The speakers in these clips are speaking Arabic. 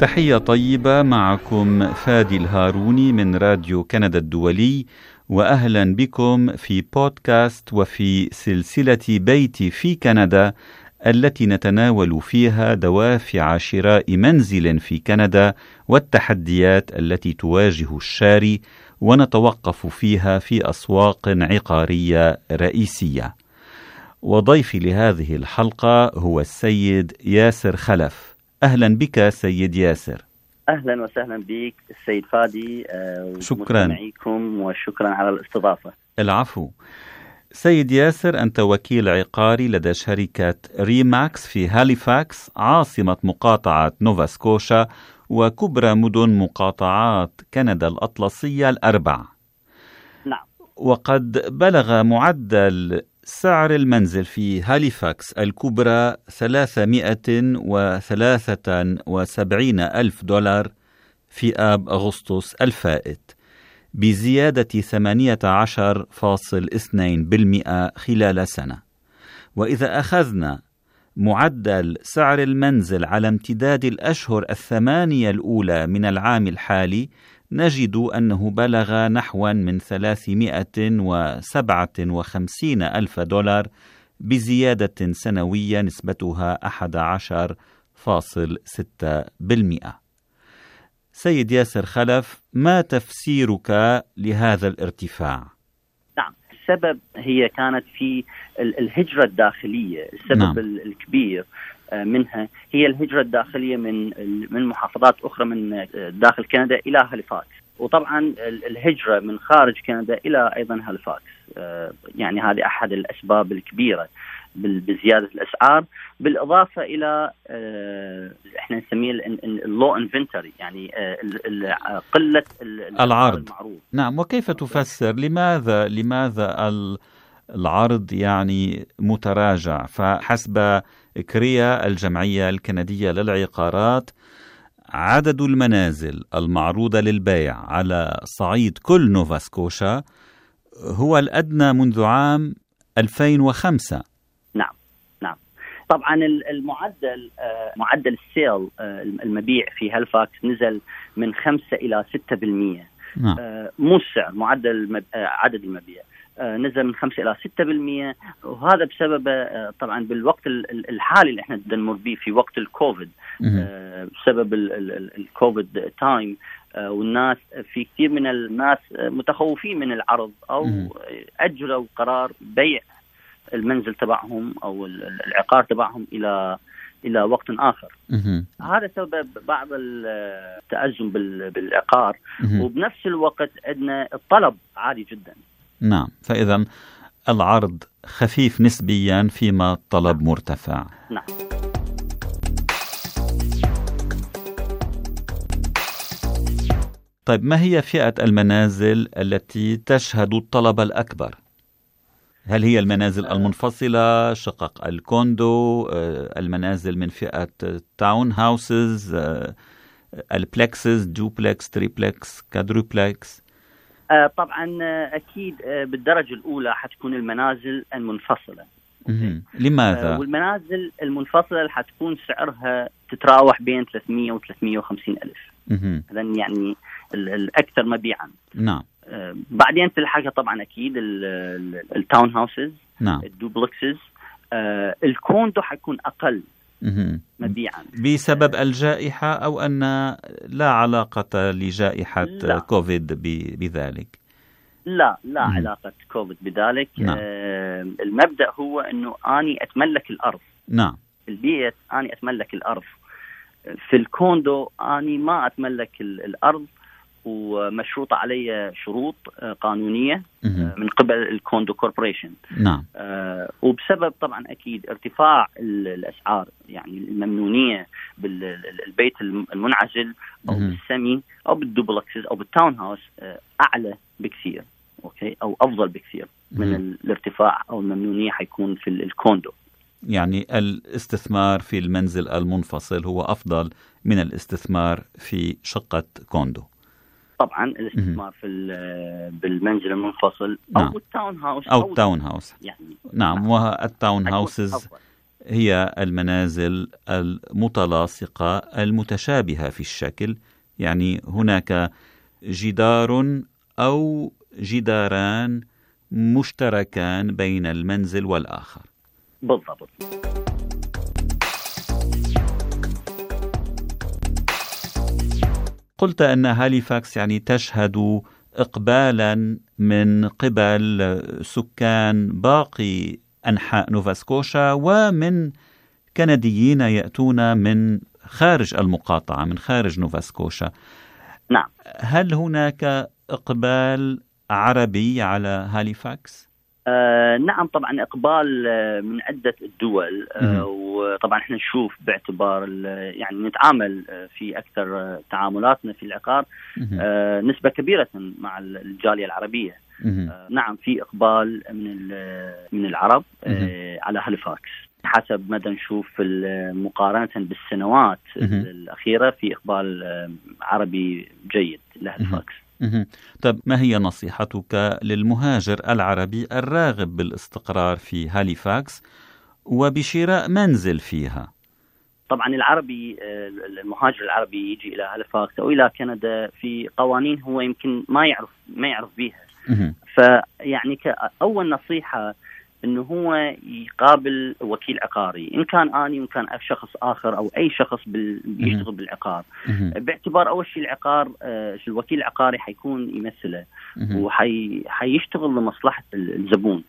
تحية طيبة معكم فادي الهاروني من راديو كندا الدولي واهلا بكم في بودكاست وفي سلسلة بيتي في كندا التي نتناول فيها دوافع شراء منزل في كندا والتحديات التي تواجه الشاري ونتوقف فيها في أسواق عقارية رئيسية. وضيفي لهذه الحلقة هو السيد ياسر خلف. أهلا بك سيد ياسر. أهلا وسهلا بك السيد فادي آه، شكرا وشكرا على الاستضافة. العفو. سيد ياسر أنت وكيل عقاري لدى شركة RE/MAX في هاليفاكس عاصمة مقاطعة نوفا سكوشا وكبرى مدن مقاطعات كندا الأطلسية الأربع نعم وقد بلغ معدل سعر المنزل في هاليفاكس الكبرى 373 ألف دولار في آب أغسطس الفائت بزيادة 18.2% خلال سنة. وإذا أخذنا معدل سعر المنزل على امتداد الأشهر الثمانية الأولى من العام الحالي نجد أنه بلغ نحو من 357 ألف دولار بزيادة سنوية نسبتها 11.6% سيد ياسر خلف ما تفسيرك لهذا الارتفاع؟ نعم السبب هي كانت في الهجرة الداخلية السبب نعم. الكبير منها هي الهجرة الداخلية من من محافظات أخرى من آه، داخل كندا إلى هاليفاكس. وطبعا الهجرة من خارج كندا إلى أيضا هاليفاكس. آه، يعني هذه أحد الأسباب الكبيرة بزيادة الأسعار. بالإضافة إلى آه، إحنا نسميه ال low inventory يعني آه، قلة العرض. المعروض. نعم وكيف تفسر؟ لماذا لماذا العرض يعني متراجع؟ فحسب CREA الجمعية الكندية للعقارات عدد المنازل المعروضة للبيع على صعيد كل نوفا سكوشا هو الأدنى منذ عام 2005 طبعا المعدل آه، معدل ال sale آه، المبيع في هالفاكس نزل من 5 إلى 6% نعم. آه، مو السعر معدل عدد المبيع. نزل من 5 إلى 6% وهذا بسبب طبعا بالوقت الحالي اللي إحنا نمر به في وقت الكوفيد. بسبب ال COVID time والناس في كثير من الناس متخوفين من العرض أو أجلوا قرار بيع المنزل تبعهم أو العقار تبعهم إلى إلى وقت آخر. هذا سبب بعض التأزم بالعقار. وبنفس الوقت عندنا الطلب عالي جدا. نعم فإذا العرض خفيف نسبيا فيما الطلب نعم. مرتفع. نعم. طيب ما هي فئة المنازل التي تشهد الطلب الأكبر؟ هل هي المنازل آه. المنفصلة شقق ال condo آه، المنازل من فئة townhouses ال plexes duplex triplex quadruplex طبعا أكيد بالدرجة الأولى حتكون المنازل المنفصلة. لماذا؟ والمنازل المنفصلة حتكون سعرها تتراوح بين 300 و 350 ألف. هذا يعني الأكثر مبيعا. نعم. بعدين تلحقها طبعا أكيد ال townhouses نعم. ال duplexes. آه ال condo حيكون أقل. مبيعا. بسبب الجائحة أو أن لا علاقة لجائحة لا. كوفيد بذلك. لا لا مم. علاقة كوفيد بذلك. نعم. آه المبدأ هو أنه أني أتملك الأرض. نعم. البيت أني أتملك الأرض. في ال condo أني ما أتملك الأرض. ومشروطة علي شروط آه، قانونية آه، من قبل ال condo corporation نعم. آه وبسبب طبعا أكيد ارتفاع الأسعار يعني الممنونية بالبيت المنعزل أو بالسمي أو بال duplexes أو بال townhouse أعلى بكثير okay؟ أو أفضل بكثير من الارتفاع أو الممنونية حيكون في ال condo. يعني الاستثمار في المنزل المنفصل هو أفضل من الاستثمار في شقة condo. طبعا الاستثمار في بالمنزل المنفصل أو نعم. ال townhouse. أو ال townhouse. يعني نعم. وال townhouses هي المنازل المتلاصقة المتشابهة في الشكل. يعني هناك جدار أو جداران مشتركان بين المنزل والآخر. بالضبط. قلت أن هاليفاكس يعني تشهد إقبالا من قبل سكان باقي أنحاء نوفاسكوشا ومن كنديين يأتون من خارج المقاطعة من خارج نوفاسكوشا نعم هل هناك إقبال عربي على هاليفاكس؟ آه نعم طبعا إقبال آه من عدة الدول آه وطبعا إحنا نشوف باعتبار يعني نتعامل آه، في أكثر آه، تعاملاتنا في العقار آه نسبة كبيرة مع الجالية العربية. نعم في إقبال من من العرب على هاليفاكس حسب مدى نشوف مقارنة بالسنوات الأخيرة في إقبال عربي جيد لهاليفاكس طب ما هي نصيحتك للمهاجر العربي الراغب بالاستقرار في هاليفاكس وبشراء منزل فيها؟ طبعا العربي المهاجر العربي يجي إلى هاليفاكس أو إلى كندا في قوانين هو يمكن ما يعرف ما يعرف بها فيعني كأول نصيحة إنه هو يقابل وكيل عقاري إن كان آني وإن كان شخص آخر أو أي شخص بيشتغل بالعقار. باعتبار أول شيء العقار آه الوكيل العقاري حيكون يمثله وحيشتغل لمصلحة الزبون.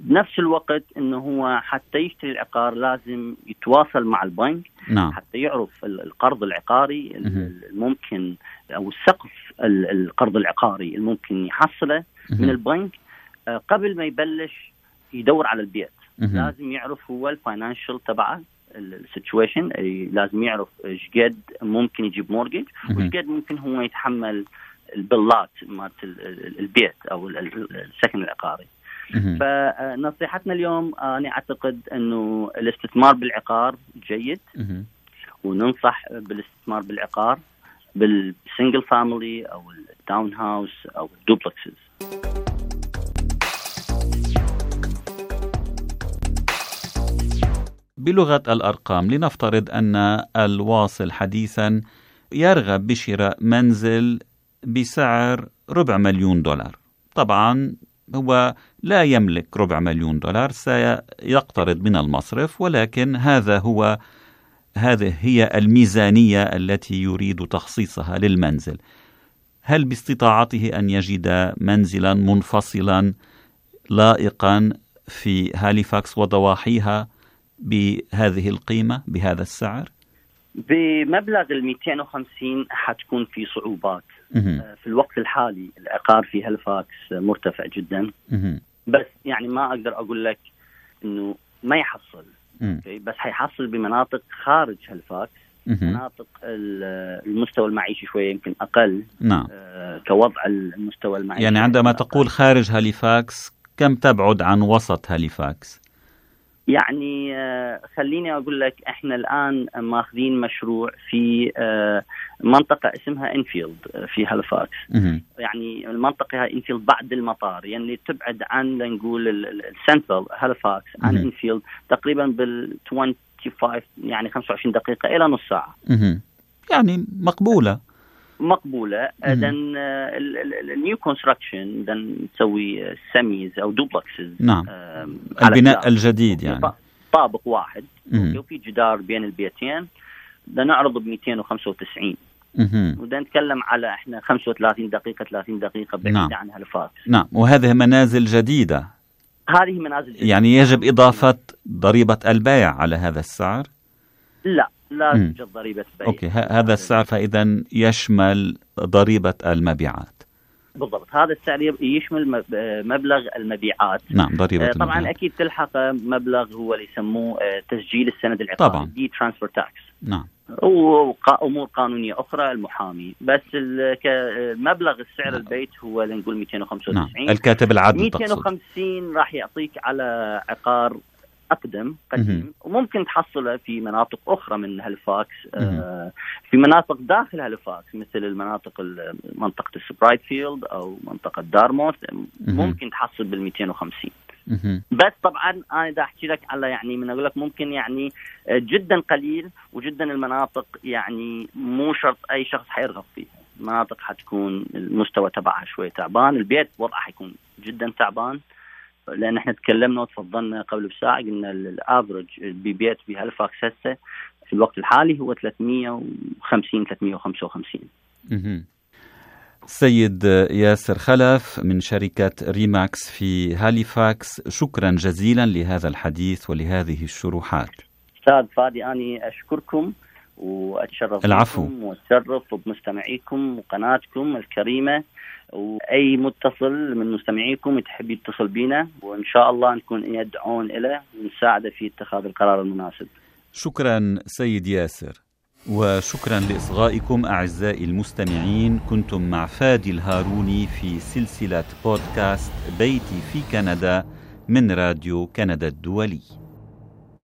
بنفس الوقت إنه هو حتى يشتري العقار لازم يتواصل مع البنك نعم. حتى يعرف القرض العقاري الممكن أو السقف القرض العقاري الممكن يحصله من البنك آه، قبل ما يبلش يدور على البيت. لازم يعرف هو ال financial تبعه ال situation لازم يعرف إيش قد ممكن يجيب mortgage وإيش قد ممكن هو يتحمل البلات مالت البيت أو السكن العقاري. فنصيحتنا اليوم أنا أعتقد إنه الاستثمار بالعقار جيد. وننصح بالاستثمار بالعقار بال single family أو ال townhouse أو ال duplexes بلغة الأرقام لنفترض أن الواصل حديثا يرغب بشراء منزل بسعر ربع مليون دولار. طبعا هو لا يملك ربع مليون دولار سيقترض من المصرف ولكن هذا هو هذه هي الميزانية التي يريد تخصيصها للمنزل. هل باستطاعته أن يجد منزلا منفصلا لائقا في هاليفاكس وضواحيها؟ بهذه القيمة بهذا السعر؟ بمبلغ ال 250 حتكون في صعوبات. مه. في الوقت الحالي العقار في هالفاكس مرتفع جدا. بس يعني ما أقدر أقول لك إنه ما يحصل. بس حيحصل بمناطق خارج هالفاكس. مناطق المستوى المعيشي شوية يمكن أقل. نعم. آه كوضع المستوى المعيشي يعني عندما تقول خارج هاليفاكس كم تبعد عن وسط هاليفاكس؟ يعني آه، خليني أقول لك إحنا الآن ماخذين مشروع في آه، منطقة اسمها انفيلد آه، في هاليفاكس يعني المنطقة هاي انفيلد بعد المطار يعني تبعد عن نقول السنترال هاليفاكس عن انفيلد تقريبا بال 25 يعني 25 دقيقة إلى نص ساعة. يعني مقبولة. مقبولة. اذا ال new construction اذا نسوي سميز أو duplexes نعم. البناء الجديد يعني. طابق واحد. وفي جدار بين البيتين. بدنا نعرض ب 295 وبدنا نتكلم على إحنا 35 دقيقة 30 دقيقة بعيدة نعم. عن هالفاكس. نعم. وهذه منازل جديدة. هذه منازل جديدة. يعني يجب إضافة ضريبة البيع على هذا السعر؟ لا لا توجد ضريبة بيع. okay. هذا السعر فإذا يشمل ضريبة المبيعات. بالضبط. هذا السعر يشمل مبلغ المبيعات. نعم ضريبة آه طبعا المبيعات. أكيد تلحق مبلغ هو اللي يسموه آه، تسجيل السند العقاري طبعا. deed transfer tax نعم وامور قانونية أخرى المحامي. بس مبلغ السعر البيت هو نقول 295 نعم. الكاتب العدل 250 راح يعطيك على عقار أقدم قديم وممكن تحصله في مناطق أخرى من هالفاكس آه في مناطق داخل هالفاكس مثل المناطق منطقة السبرايت فيلد أو منطقة دارموث ممكن تحصل بال 250 بس طبعا أنا إذا أحكي لك على يعني من أقول لك ممكن يعني جدا قليل وجدا المناطق يعني مو شرط أي شخص حيرغب فيها. مناطق حتكون المستوى تبعها شوي تعبان البيت وضعه حيكون جدا تعبان لأن إحنا تكلمنا وتفضلنا قبل بساعة قلنا ال average ببيت بهالفاكس هسه في الوقت الحالي هو 350 355 سيد ياسر خلف من شركة RE/MAX في هاليفاكس شكرا جزيلا لهذا الحديث ولهذه الشروحات. أستاذ فادي أني أشكركم وأتشرف العفو. وأتشرف بمستمعيكم وقناتكم الكريمة. وأي متصل من مستمعيكم تحب يتصل بنا وإن شاء الله نكون يد عون له ونساعده في اتخاذ القرار المناسب. شكرا سيد ياسر. وشكرا لإصغائكم أعزائي المستمعين كنتم مع فادي الهاروني في سلسلة بودكاست بيتي في كندا من راديو كندا الدولي.